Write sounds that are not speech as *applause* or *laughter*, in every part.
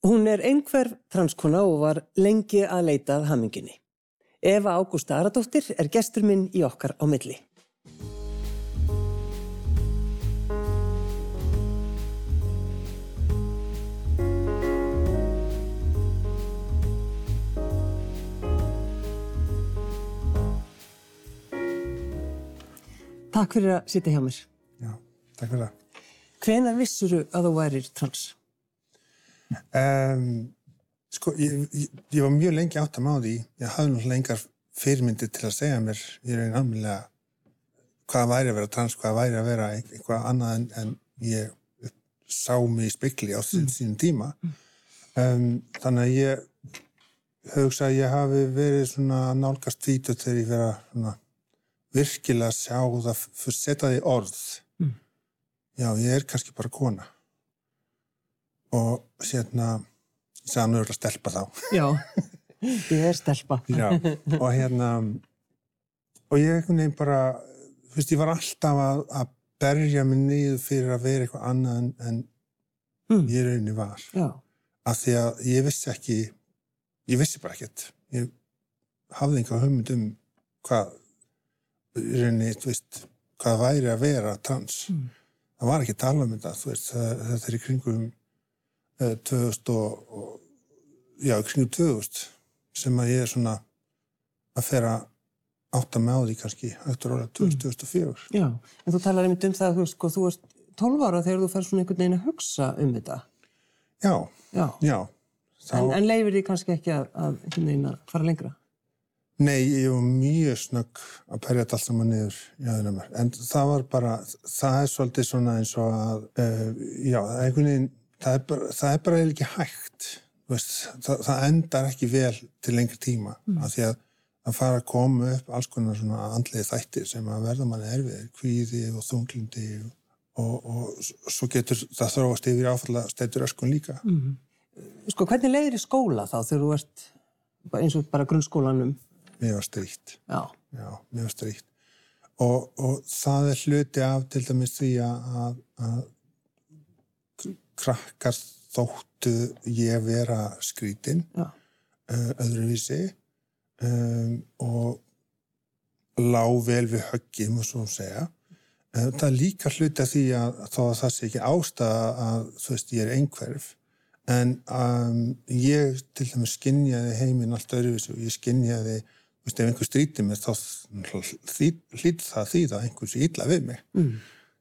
Hún er einhver transkona og var lengi að leitað haminginni. Eva Ágústa Aradóttir er gestur minn í okkar á milli. Takk fyrir að sitja hjá mér. Já, takk fyrir það. Hvenar vissuru að þú værir trans? Um, sko, ég, ég, ég var mjög lengi átt að má því. Ég hafði náttúrulega engar fyrirmyndi til að segja mér í raun almennilega hvað væri að vera trans, hvað væri að vera eitthvað annað en, en ég sá mig í spekli á sín, mm. sínum tíma. Um, þannig að ég hugsa að ég hafi verið svona nálgast vítu þegar ég vera svona virkilega sjá það, setja það í orð. Mm. Já, ég er kannski bara kona. Og hérna, ég sagði hann auðvitað stelpa þá. Já, ég er stelpa. Já, og hérna, og ég einhvern veginn bara, þú veist, ég var alltaf að, að berja mig niður fyrir að vera eitthvað annað en, en mm. ég rauninni var. Já. Af því að ég vissi ekki, ég vissi bara ekkert. Ég hafði einhver hugmynd um hvað rauninni, þú veist, hvað væri að vera trans. Mm. Það var ekki tala um þetta, þú veist, þetta er í kringum 2000 og, og, já, kringum 2000 sem að ég er svona að færa átt að með á því kannski eftir ára 2004. Mm. Já, en þú talar einmitt um það að þú, sko, þú erst 12 ára þegar þú fær svona einhvern veginn að hugsa um þetta. Já, já. já. Þá... En, en leifir því kannski ekki að, að einhvern veginn að fara lengra? Nei, ég var mjög snögg að perja þetta allt saman niður í aðeina mér. En það var bara, það er svolítið svona eins og að, uh, já, einhvern veginn, það er bara, það er bara ekki hægt. Veist, það, það endar ekki vel til lengri tíma. Mm. Af því að að fara að koma upp alls konar svona andlið þættir sem að verða manni erfið, kvíði og þunglindi og, og svo getur það þróast yfir áfalla stættur öskun líka. Mm. Sko, hvernig leiðir í skóla þá þegar þú ert eins og bara grunnskólanum? mér var stríkt. Já. Já, mér var stríkt. Og, og það er hluti af til dæmis því að, að krakkar þóttu ég vera skrítinn uh, öðruvísi um, og lág vel við höggim og svo að segja. Uh, það er líka hluti af því að þó að það sé ekki ástæða að þú veist ég er einhverf en um, ég til dæmis skinnjaði heiminn allt öðruvísi og ég skinnjaði ef einhver stríti mér þá hlýtt það því að einhversu ítla við mig mm.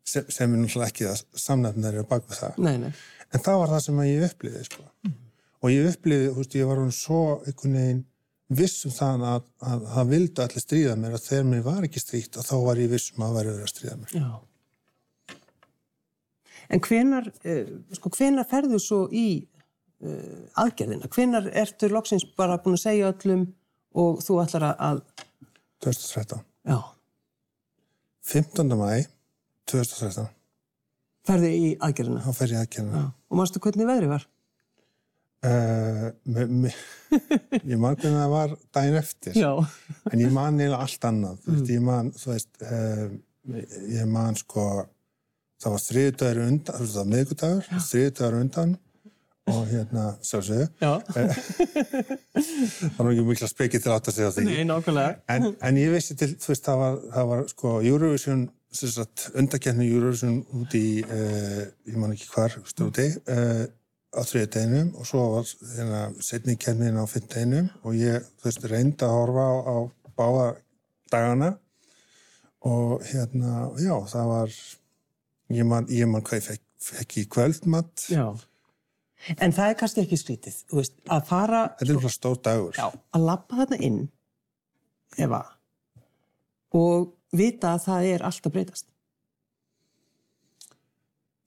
Sem, sem er náttúrulega ekki það samnæfnar er bak við það nei, nei. en það var það sem ég uppliði sko. mm. og ég uppliði, þú veist, ég var svo einhvern veginn vissum það að, að það vildi allir stríða mér að þegar mér var ekki stríkt og þá var ég vissum að vera að stríða mér Já En hvenar, eh, sko, hvenar ferðu svo í uh, aðgerðina? Hvenar ertu loksins bara búin að segja öllum og þú ætlar að... 2013. Já. 15. mæ 2013. Ferði í aðgerðina? Já, ferði í aðgerðina. Já. Og mannstu hvernig veðri var? Uh, ég man hvernig það var daginn eftir. Já. en ég man neila allt annað. Þú veist, mm. ég man, þú veist, uh, ég man sko, það var þriðdagur undan, það var miðgudagur, þriðdagur undan og hérna, sjálfsögðu það var ekki mikla spekið til að segja því Nei, en, en ég vissi til, þú veist, það var, það var sko, Eurovision, undakjarni Eurovision út í uh, ég man ekki hvar, stúti uh, eh, á þriða deginum og svo var hérna, setningkernin á finn deginum og ég, veist, reyndi að horfa á, á báða dagana og hérna, já, það var ég man, ég man hvað ég fekk, fekk í kvöldmatt já En það er kannski ekki skrítið, veist, að fara... Þetta er náttúrulega stór dagur. Já, að lappa þarna inn, efa, og vita að það er allt að breytast.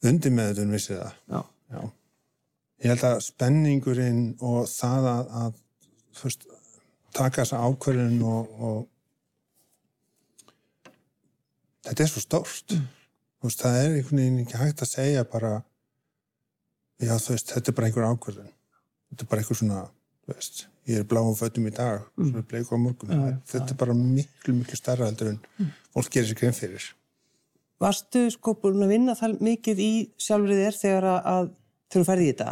Undir með þetta vissi það. Já. Já. Ég held að spenningurinn og það að, að þú veist, taka þessa ákverðin og, og þetta er svo stórt. Mm. Þú veist, það er einhvern veginn ekki hægt að segja bara já þú veist, þetta er bara einhver ákvörðun þetta er bara einhver svona veist, ég er bláum fötum í dag mm. svona bleiku á morgun, ja, þetta ja. er bara miklu miklu starra heldur en mm. fólk gerir sér grein fyrir Varstu sko búin að vinna það mikið í sjálfrið þér þegar að, þú færði í þetta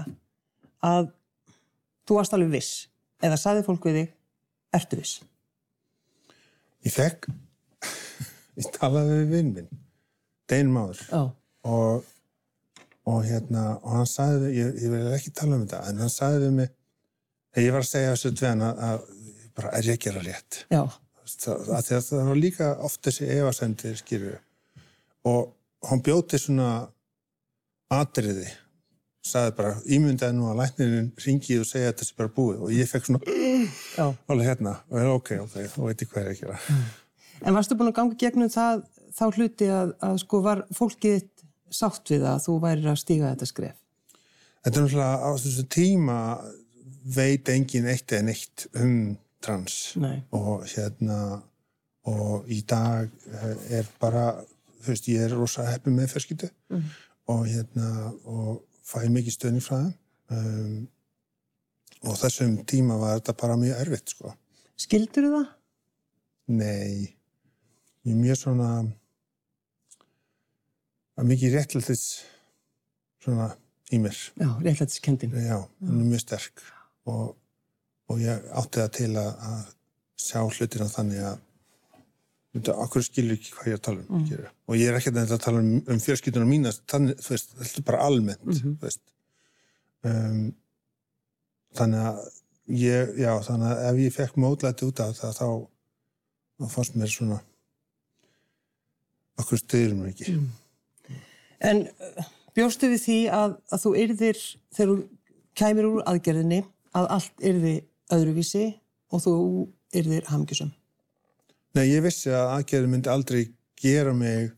að þú varst alveg viss eða saði fólk við þig, ertu viss? Ég fekk, *laughs* ég talaði við vinn minn, Dein Máður Já, og, og hérna, og hann sagði við, ég, ég vil ekki tala um þetta, en hann sagði við mig, ég var að segja þessu dvegan að, að bara er ég að gera rétt. já, Það, að að það var líka oft þessi efasendir skýru og hann bjóti svona atriði. Sagði bara, ímyndaði nú að læknirinn ringið og segja að þessi bara búið. Og ég fekk svona, alveg hérna. Og ég er ok, ok, þá veit ég hvað er að gera. En varstu búin að ganga gegnum það, þá hluti að, að sko var fólkið sátt við að þú værir að stíga þetta skref? Þetta er náttúrulega á þessu tíma veit engin eitt eða neitt um trans Nei. og hérna og í dag eh, er bara þú veist, ég er rosa heppið með fjörskyldu Mhm. og hérna og fæ mikið stöðning frá þeim um, og þessum tíma var þetta bara mjög erfitt sko. Skildur það? Nei ég er mjög svona mikið réttlættis svona í mér Já, réttlættiskendin. Já, hún er mjög sterk og, og ég átti það til að, að sjá hlutina þannig að okkur skilur ekki hvað ég er að tala um mm. og ég er ekki að tala um, um fjölskyldunum mína þannig, þú veist, þetta er bara almennt Mhm. þú veist um, þannig að ég, já, þannig að ef ég fekk mótlæti út af það þá, þá fannst mér svona okkur styrir mér ekki En uh, bjóstu við því að, að þú yrðir, þegar þú kæmir úr aðgerðinni, að allt yrði öðruvísi og þú yrðir hamgjusum? Nei, ég vissi að aðgerðin myndi aldrei gera mig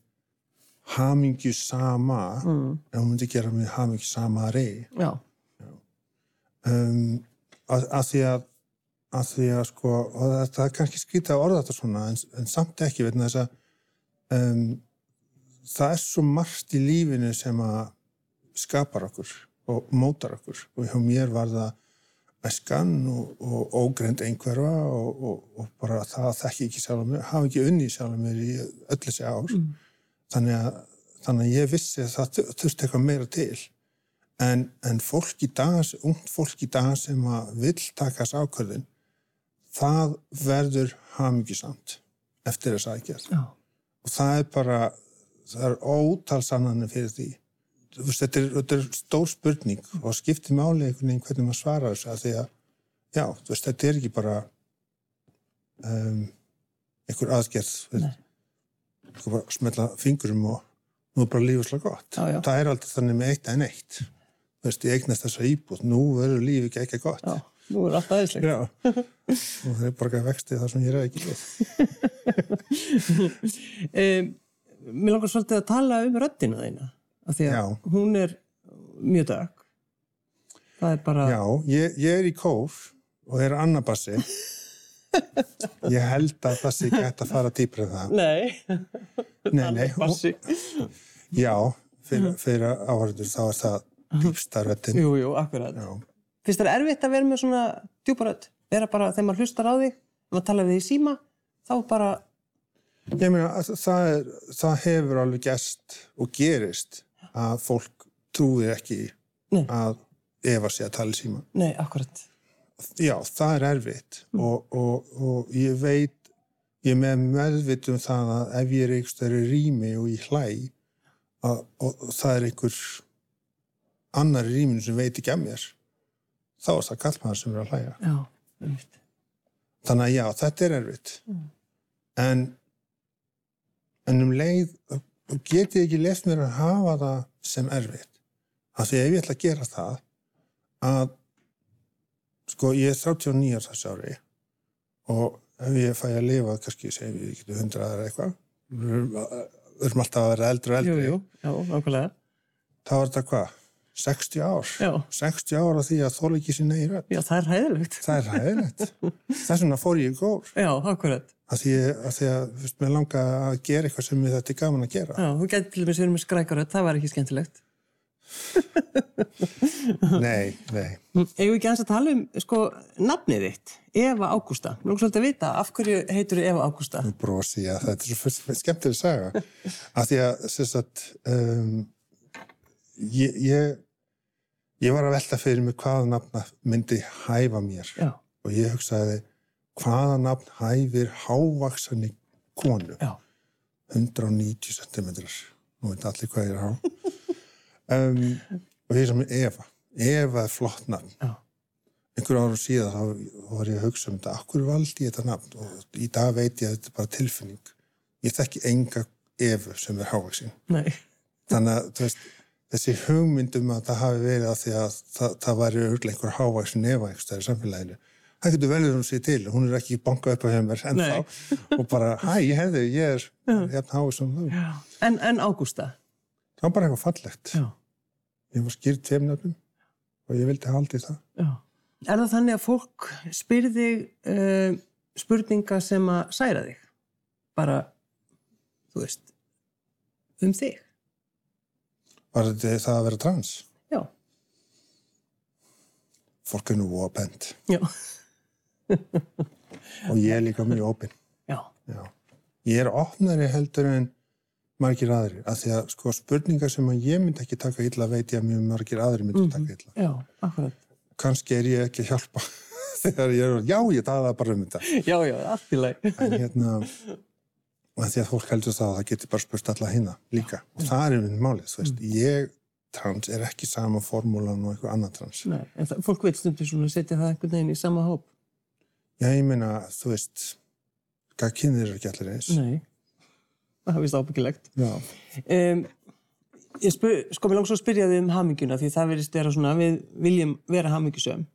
hamingju sama Mm. en hún myndi gera mig hamingju sama rey Já, um, að, að því að að því að sko og það, er kannski skrítið að orða þetta svona en, en samt ekki vegna þess að um, það er svo margt í lífinu sem að skapar okkur og mótar okkur og hjá mér var það æskan og, og ógreind einhverfa og, og, og bara það að þekki ekki sjálf mér, hafa ekki unni sjálf mér í öll þessi ár. Þannig, að, þannig að ég vissi að það þu- þurfti eitthvað meira til. En, en fólk í dag, ungt fólk í dag sem að vill taka þess ákvörðin það verður hamingisamt eftir þess aðgerð. Já, og það er bara það er ótalsannanir fyrir því veist, þetta, er, þetta er stór spurning og skiptir máli einhvern veginn hvernig maður svarar þessu að því að já, veist, þetta er ekki bara um, einhver aðgerð þú bara smetla fingurum og nú er bara lífið slag gott. Já, já. það er aldrei þannig með eitt en eitt. Þú veist, ég eignast þessa íbúð nú verður lífið ekki ekki gott. Já, nú er allt aðeinslegt. Já. og það er bara ekki vexti það sem ég er ekki Um, *laughs* mér langar svolítið að tala um röddina þeina, af því að Já. hún er mjög dög. Það er bara... Já, ég, ég er í kór og er annabassi *laughs* ég held að það sé hægt að fara dýpra en það Nei, nei, nei, bassi. já, fyrir, fyrir áhörður þá er það dýpstarvettin Jú, jú, akkurat. já, Finnst þér erfitt að vera með svona djúparödd? Vera bara, þegar maður hlustar á þig, maður tala við í síma, þá bara, ég meina að það, er, það hefur alveg gerst og gerist að fólk trúir ekki Nei. að Eva sé að tala í síma nei, akkurat. já, það er erfitt og, og, og ég veit ég með meðvitum það að ef ég er einhver stærri rými og ég hlæ að, og, það er einhver annar í rýminu sem veit ekki að mér þá er það kallmaður sem er að hlæja Já, einmitt. þannig að já, þetta er erfitt en en um leið get ég ekki lefst mér að hafa það sem erfitt af því ef ég ætla að gera það að sko ég er 39 árs þessi ári og ef ég fæ að lifa kannski segjum við getum 100 aðra eitthvað við erum alltaf að vera eldri og Jú, eldri jú, já, nákvæmlega. þá er þetta hvað? 60 ár Já. 60 ár af því að þóla ekki í rödd Já, það er hæðilegt. það er hæðilegt *laughs* þess vegna fór ég í gór Já, akkurat. Að því að, því að veist, mér langa að gera eitthvað sem ég þetta er gaman að gera Já, þú getur til verið með skrækarödd, það var ekki skemmtilegt. nei, nei, við ekki aðeins að tala um, sko, nafnið þitt, Eva Ágústa. Nú er svolítið að vita, af hverju heitur Eva Ágústa? brosi að þetta er svo skemmtileg saga að því að sem sagt, um, ég, ég ég var að velta fyrir mig hvaða nafna myndi hæfa mér Já, og ég hugsaði hvaða nafn hæfir hávaksanni konu? Já, 190 cm nú veit allir hvað ég er há. *laughs* Um, og ég er sem Eva. Eva er flott nafn. Já, einhver árum síðan þá var ég að hugsa um þetta. Akkur valdi ég þetta nafn? Og í dag veit ég að þetta er bara tilfinning. Ég þekki enga Evu sem er hávaksin nei, þannig að veist, þessi hugmyndum að það hafi verið að því að það, það væri örglega einhver hávaksin Eva í samfélaginu það getur velur hún sér til, hún er ekki bankað upp á hjá mér ennþá. Og bara, hæ, ég hefði, ég er hérna hávaksin þú já. En, en Ágústa? það var bara eitthvað fallegt. Já, ég var skýrt tveimnöfnum og ég vildi haldi það. Já. Er það þannig að fólk spyrði uh, spurninga sem að særa þig? Bara, þú veist, um þig? var þetta það að vera trans? Já, fólk er nú opend já, *laughs* og ég er líka mjög opinn já, Já. Ég er opnari heldur en margir aðrir, af því að sko spurningar sem að ég myndi ekki taka illa veit ég að mjög margir aðrir myndi taka illa. já, akkurat. Kannski er ég ekki að hjálpa *laughs* þegar ég er, já ég talaði bara um þetta. Já, já, allt í leið. En hérna, og því að fólk heldur það að það geti bara spurt alla hinna líka. Og það er einhvern málið, veist, ég trans er ekki sama formúlan og einhver annar trans. Nei, fólk veit stundum svona að setja það einhvern veginn í sama hóp. Já, ég meina, þú veist, kynir eru ekki allir eins. Nei, það er vist ábyggilegt. Já. Um, ég spyr, sko, mér langs að spyrja þig um hamingjuna því það verðist vera svona, við viljum vera hamingjusöm.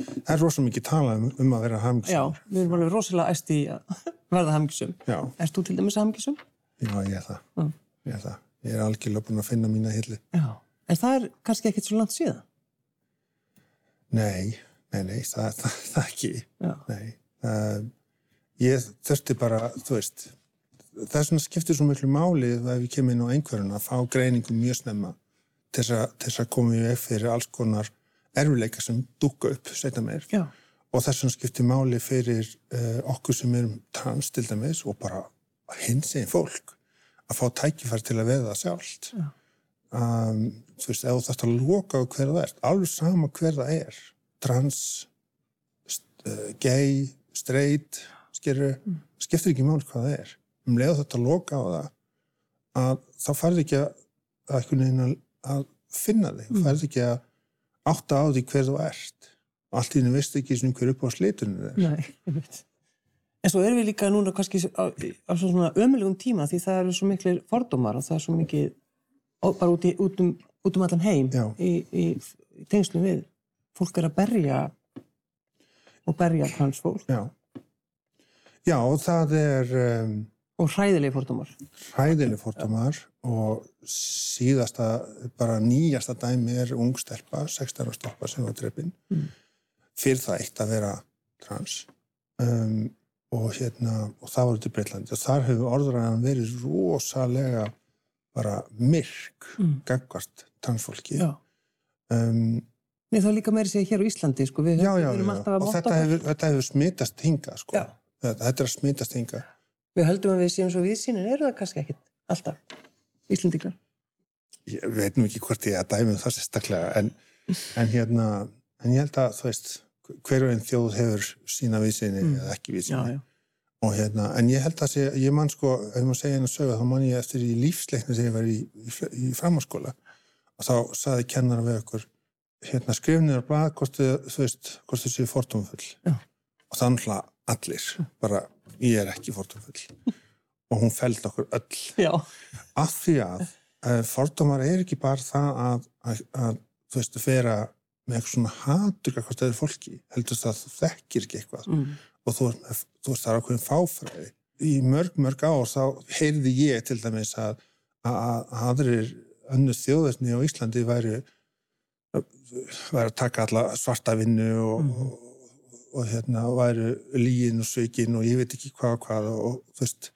Það er rosa mikið talað um, um að vera Já, hamingsamur. við erum alveg rosalega æst í að *laughs* verða hamingjusöm. Já. Erst þú til dæmis hamingjusöm? Já, ég er það. Mm. Ég er það. Ég er algjörlega búin að finna mína hilli. Já. En það er kannski ekkit svo langt síðan. Nei, nei, nei, það, *laughs* það, það ekki. Nei. Uh, ég þurfti bara, þú veist, það er svona skiptir svo miklu máli ef við kemur inn á einhverjum að fá greiningu mjög snemma til þess að, að í veg fyrir alls konar erfileika sem dúka upp setna meir. Já. Og þess vegna skiptir máli fyrir uh, okkur sem erum trans til dæmis og bara hins einn fólk að fá tækifæri til að veða það sjálft. Já. Um, þú veist, ef þú þarfst að loka á hver það er, alveg sama hver það er, trans, st- uh, gay, straight, skilur, skiptir ekki máli hvað það er. Um leið þetta að loka á það, að þá færði ekki að, að, að, finna þig, mm. færði ekki að átta á því hver þú ert. Allt í henni veist ekki svona hver upp á slitunum er. Nei, ég veit. En svo erum við líka núna kannski á, á svona ömulegum tíma því það eru svo miklir fordómar og það er svo mikið bara út, í, út, um, út um allan heim í, í, í tengslum við. Fólk er að berja og berja transfólk Já. Já, og það er um, og hræðilegi fordómar. hræðileg fórtumar og síðasta, bara nýjasta dæmi er ung stelpa, 16 ára stelpa sem var dreipin Mm. fyrir það eitt að vera trans um, og hérna og það var út í Breitlandi og þar hefur orðræðan verið rosalega bara myrk Mm. gagvart transfólki Já. um, Nei, það er líka meiri segja hér á Íslandi, sko. Við, já, já, við já, alltaf að og votta þetta hefur, þetta hefur smitast hinga sko. Þetta, þetta er að smitast hinga Við höldum að við séum svo viðsýnin, eru það kannski ekkit alltaf Íslendingar. ég veit nú ekki hvort ég að dæmi um það sérstaklega en, en hérna en ég held að þú veist hver og einn þjóð hefur sína vísinni Mm. eða ekki já. og hérna, en ég held að sé, ég man sko ef maður segja einu sögu, þá man ég eftir í lífsleikni sem ég var í, í, í framháskóla og þá saði kennara við okkur hérna skrifnir á blað hvort þú veist, hvort þið séu fordómfull. Já. og þannig að allir bara, ég er ekki fordómfull. Og hún feld okkur öll. Já. af því að uh, fordómar er ekki bara það að, að, að þú veist, að vera með eitthvað svona hatur hvort það er fólki, heldur það að þú þekkir ekki eitthvað. Mm. og þú, þú veist, það er ákveðin fáfræði. Í mörg, mörg ár þá heyrði ég til dæmis að, að, að aðrir önnur þjóðveitni á Íslandi væri væri að taka alla svarta vinnu og, Mhm. og, og hérna væri lígin og sveikin og ég veit ekki hvað og hvað og, og, veist,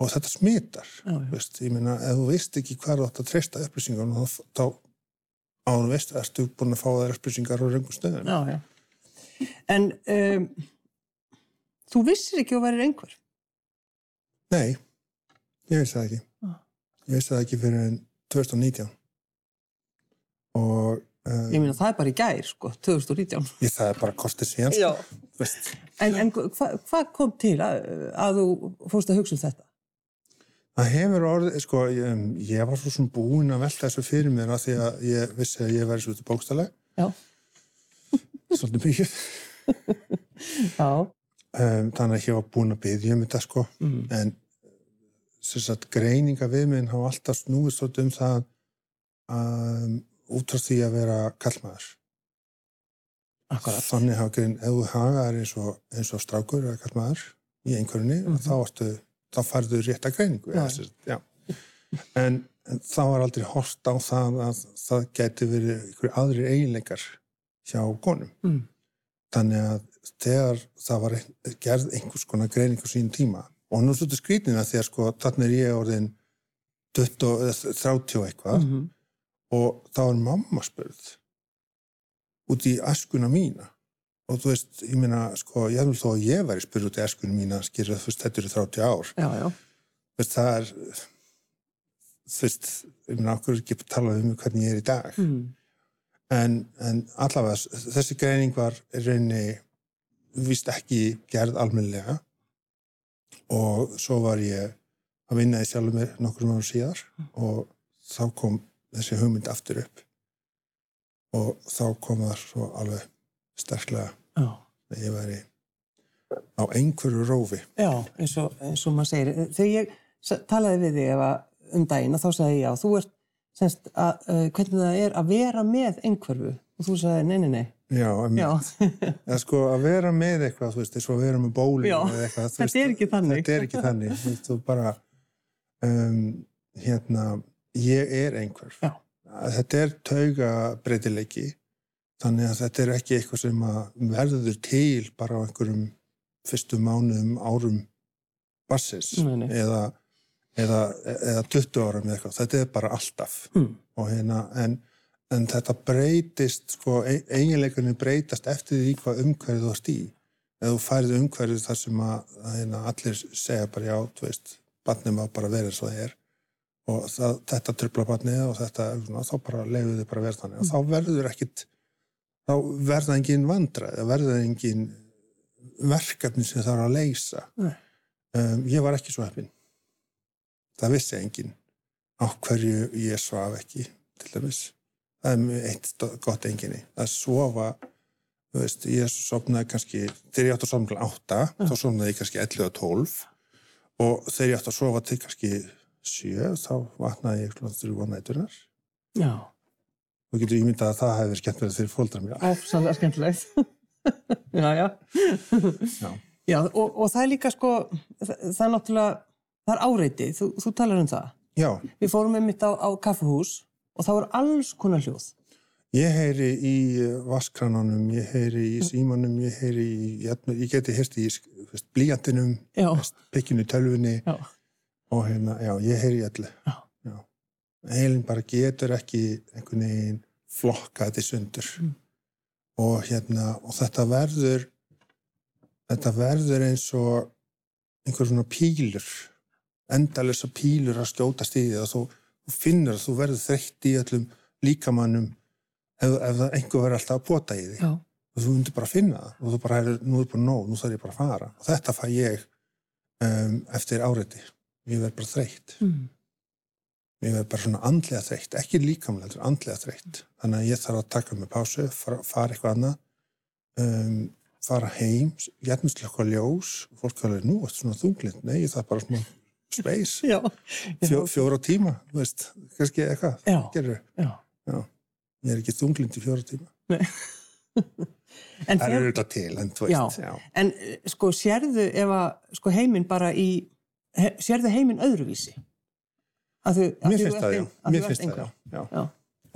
og þetta smitar Já, já. Veist, ég meina, ef þú veist ekki hvað þú átt að treysta upplýsingar þá, þá áður veist, ertu búin að fá þær upplýsingar á röngum stöðum Já. En um, þú vissir ekki að værir einhver. Nei, ég veist það ekki. Ah. Ég veist það ekki fyrir en 2019. Og Ég meina það er bara í gær, sko, 2019. ég það er bara kostið síðan Já. sko. Veist, En, en hvað hva kom til að, að þú fórst að hugsa um þetta? það hefur orðið sko, ég, ég var svo sem búinn að velta þessu fyrir mér af því að ég vissi að ég væri svo til bókstælega Já. *laughs* svolítið mikið *laughs* Já. um, þannig að ég var búinn að byggja um þetta sko Mm. en sem sagt greininga við minn hafa alltaf snúið svolítið um það um, út frá því að vera kallmaður Akkurat. þannig hafa grein, ef þú hagaðar eins eins og strákur eða kallmaður í einhverjunni, Mhm. þá, ertu, þá færðu greiningu eða, sem sagt, já. En, en þá var aldrei hort á það að það geti verið einhverju aðrir eiginleikar hjá konum Mm. þannig að þegar það var gerð einhvers konar greining á sín tíma og nú svolítið skrýtnina því að sko þannig er ég orðin 20, eða 30 og eitthvað Mhm. Og þá er mamma spurð út í askuna mína. Og þú veist, ég meina sko, ég hefði þó að ég væri spurð út í askuna mína skýrða, þú veist, þetta eru 30 ár. Já, já. þú veist, það er þú veist, ég meina, okkur er ekki að tala um hvernig ég er í dag? Mm. en, en allavega þessi greining var rauninni vist ekki gerð almennilega. Og svo var ég að vinna í sjálfum mér nokkur ára síðar og þá kom þessi hugmynd aftur upp og þá kom það svo alveg sterklega Já. að ég væri á einhverju rófi Já, eins og, eins og maður segir. Þegar ég talaði við þig um daginn og þá sagði ég já, þú ert semst að, uh, hvernig það er að vera með einhverfu og þú sagði nei, nei, nei. Já, Já, *laughs* eða sko að vera með eitthvað, þú veist, eins og að vera með bóli Já, eða eitthvað, þú þetta ekki þannig. Þetta er ekki þannig, þú bara um, hérna ég er einhver Já. þetta er tauga breytileiki þannig að þetta er ekki eitthvað sem verður til bara á einhverjum fyrstu mánuðum árum nei. eða, eða, eða 20 árum eða eitthvað, þetta er bara alltaf Mm. og hérna, en, en þetta breytist, sko, eiginleikunni breytast eftir því hvað umhverfið þú ert í ef þú færið umhverfið þar sem að, að hérna, allir segja bara já, þú veist, barnið má bara vera eins og það er og það, þetta trubla barnið og þetta, svona, þá bara leiðu þið bara verð þannig. Og þá verður ekkit þá verða engin vandra eða verða engin verkefni sem það er að leysa. Um, ég var ekki svo heppin það vissi engin á hverju ég svaf ekki til dæmis. Það er eitt gott enginni að sofa veist, ég sopnaði kannski þegar ég átti að sofna til átta þá sofnaði ég kannski 11 og 12 og þegar ég átti að sofa til kannski 7 þá vaknaði ég klokkan 3 á næturinnar já, og getur ímyndað að það hefði verið skemmtilegt fyrir fóldra mér áfsalega skemmtilegt. *laughs* já, já. Já. Já, og, og það er líka sko, það, það er náttúrulega, það er áreiti, þú, þú talar um það. Já, Við fórum einmitt á, á kaffehús og það voru alls konar hljóð. ég heyri í vaskrananum, ég heyri í símanum, ég heyri í, ég, ég geti heyrst í þú blíjantinum, í tölvunni já, og hérna, já, ég heyri öllu. Heilin bara getur ekki einhvern veginn flokka þetta í sundur. Mm. Og hérna, og þetta verður, þetta verður eins og einhver svona pílur, endalessa pílur að skjótast í því og þú, þú finnur að þú verður þreytt í öllum líkamannum ef, ef það einhver verður alltaf að pota í því já, og þú myndir bara finna það. Og þú bara er, nú er bara nóg, nú þarf ég bara að fara. Og þetta fæ ég um, eftir áreiti ég verð bara þreytt. Mm. ég verð bara svona andlega þreytt ekki líkamlega, andlega þreytt. Þannig að ég þarf að taka mig pásu fara, fara eitthvað annað um, fara heim, jætminslega ljós. Og fólk alveg, nú ertu svona þunglind. Nei, ég þarf bara smá space. *laughs* Já, Fjó, fjóra tíma, þú veist kannski eitthvað, já, gerur já. ég er ekki þunglind í fjóra tíma. *laughs* En, það eru þetta til, en þú veist já. en eh, sko, sérðu ef að sko, heiminn bara í, he, sérðu heiminn öðruvísi? Að þú, að Mér finnst það, já. ein- að Mér finnst það, já. já. Já.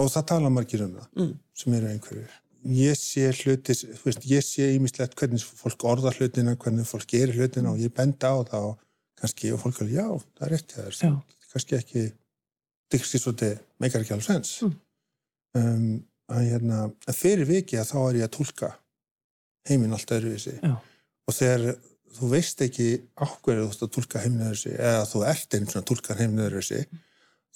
Og það tala margir um það, Mm. sem eru einhverju. Ég sé hluti, þú veist, ég sé ímislegt hvernig fólk orða hlutina, hvernig fólk gerir hlutina og ég benda á það og kannski, og fólk alveg, já, það er rétt þér. Já. Kannski ekki, það er kannski svolítið, meikar ekki alveg sens. Mm. Um, að hérna, að fyrir vikið þá er ég að tólka heiminn allt öðruvísi. Já. Og þegar þú veist ekki ákveður þú ert að tólka heiminn öðruvísi eða þú ert einn svona að tólka heiminn öðruvísi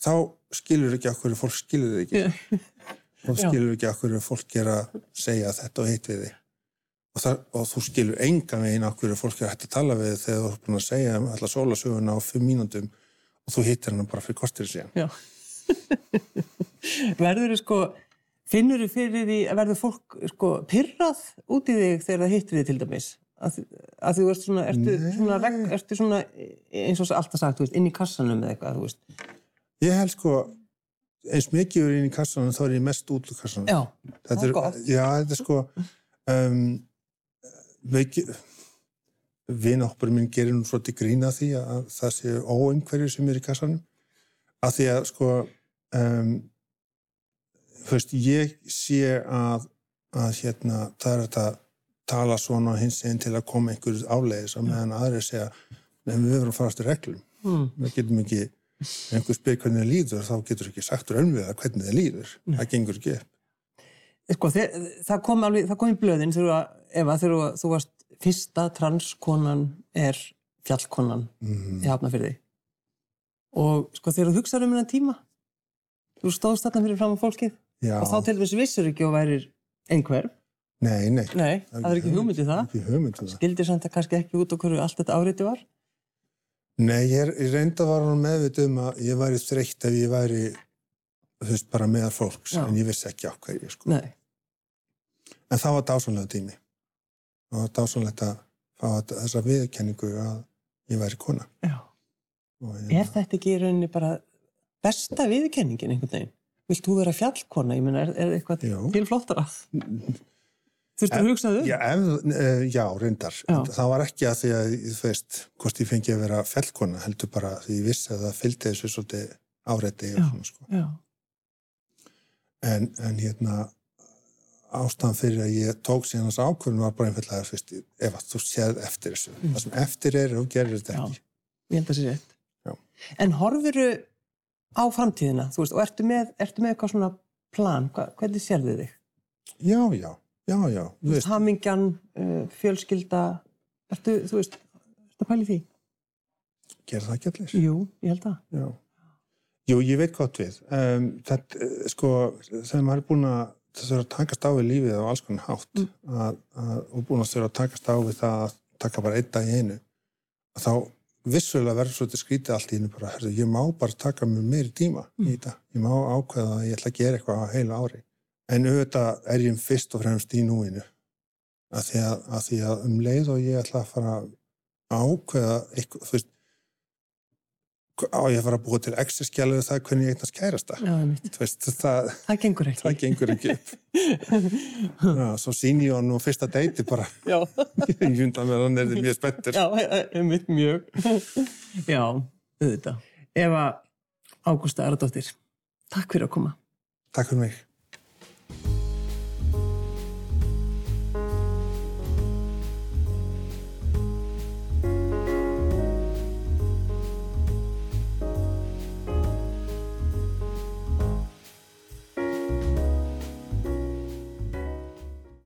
þá skilur ekki ákveður fólk skilur ekki. *laughs* og skilur ekki okkur fólk er að segja þetta og hitt við þig. Og, það, og þú skilur enga megin okkur fólk er að hægt að tala við þegar þú er búin að segja alltaf sólasöguna á fimm mínúndum og þú hittir hana bara fyrir kortir síðan. *laughs* Verður þú sko finnur þú fyrir því að verður fólk sko pyrrað út í þig þegar það hittir þig til dæmis að, að þú ert svona, ertu svona, regn, ertu svona eins og alltaf sagt, veist, inn í kassanum eða eitthvað, þú veist. Ég held sko eins mikið er inn í kassanum þá er ég mest út úr kassanum. Já, þetta er, já, þetta er sko um, vinahópur minn gerir nú svolítið grína því að það sé óengverju sem er í kassanum. Að því að sko um, veist, ég sé að, að hérna, það er að tala svona hins einn til að koma einhverjum áleiðis að meðan aðrið segja nefnum við verðum að farast í reglum mm. við getum ekki, ef einhver spyr hvernig það líður þá getur ekki sagt úr önviða hvernig það líður, mm. það gengur ekki sko, þeir, það kom alveg, það kom í blöðin Eva, þegar þú varst fyrsta transkonan er fjallkonan mm. í Hafnafyrði og sko þegar þú hugsaður um hennar tíma þú stóðst þarna fyrir fram á fólkið Já. og þá til dæmis vissur ekki og værir einhver Nei, nei. Nei, það er ekki hugmyndið það. Ekki hugmyndið það. Skildir samt að kannski ekki út okkur allt þetta áriði var? Nei, ég, ég reynda var hann meðvitið um að ég væri þreytt ef ég væri, þú veist, bara meðar fólks, Já. en ég vissi ekki á hverju, sko. Nei. En það var dásanlega tími. Það var dásanlegt að fá þessa viðkenningu að ég væri kona. Já. Ég, er þetta ekki í rauninni bara besta viðkenningin einhvern veginn? Vilt þú vera fjallkona? Ég menna, er, er eitthvað tilflottara? *laughs* Þurftu að hugsa þau? Já, ef, já reyndar. Já. Það var ekki að því að, þú veist, hvort ég fengi að vera fellkona, heldur bara því ég vissi að það fylgdi þessu svolítið áreiti og svona, sko. Já. En, en hérna, ástæðan fyrir að ég tók síðan þessu ákvörðinu var bara einfallega, þú veist, ef að þú séð eftir þessu. Mm. Það sem eftir er og gerir þetta ekki. Já, ég held að það sé rétt. Já. En horfuru á framtíðina, þú veist, og ertu með, ertu með eitthvað svona plan, Hva, Já, já. Hamingjan, uh, fjölskylda, ertu, þú veist, ertu að pæli því? Gerða það ekki allir? Jú, ég held að. Já. Jú, ég veit gott við. Um, þetta, eh, sko, þegar maður er búin að það þurfa að takast á við lífið á alls konar hátt mm. að, að, og búin að þurfa að takast á við það að taka bara einn dag í einu, þá vissulega verður svo til skrítið allt í hennu bara, herru, ég má bara taka mig meiri tíma mm. í þetta. Ég má ákveða að ég ætla að gera eitthvað á heila ári en auðvitað er ég fyrst og fremst í núinu. Að því að, að því að um leið og ég ætla að fara að ákveða eitthvað, þú veist á ég að fara að búa til exerskjælu það hvernig ég eignast kærasta? Veist, það, það gengur ekki. það gengur ekki *laughs* Já, svo sín ég hann og fyrsta deiti bara. *laughs* *laughs* Ég hundan með hann er þið mjög spettur Já, mjög mjög. Já, auðvitað. Eva Ágústa Aradóttir, takk fyrir að koma. Takk fyrir mig Thank you.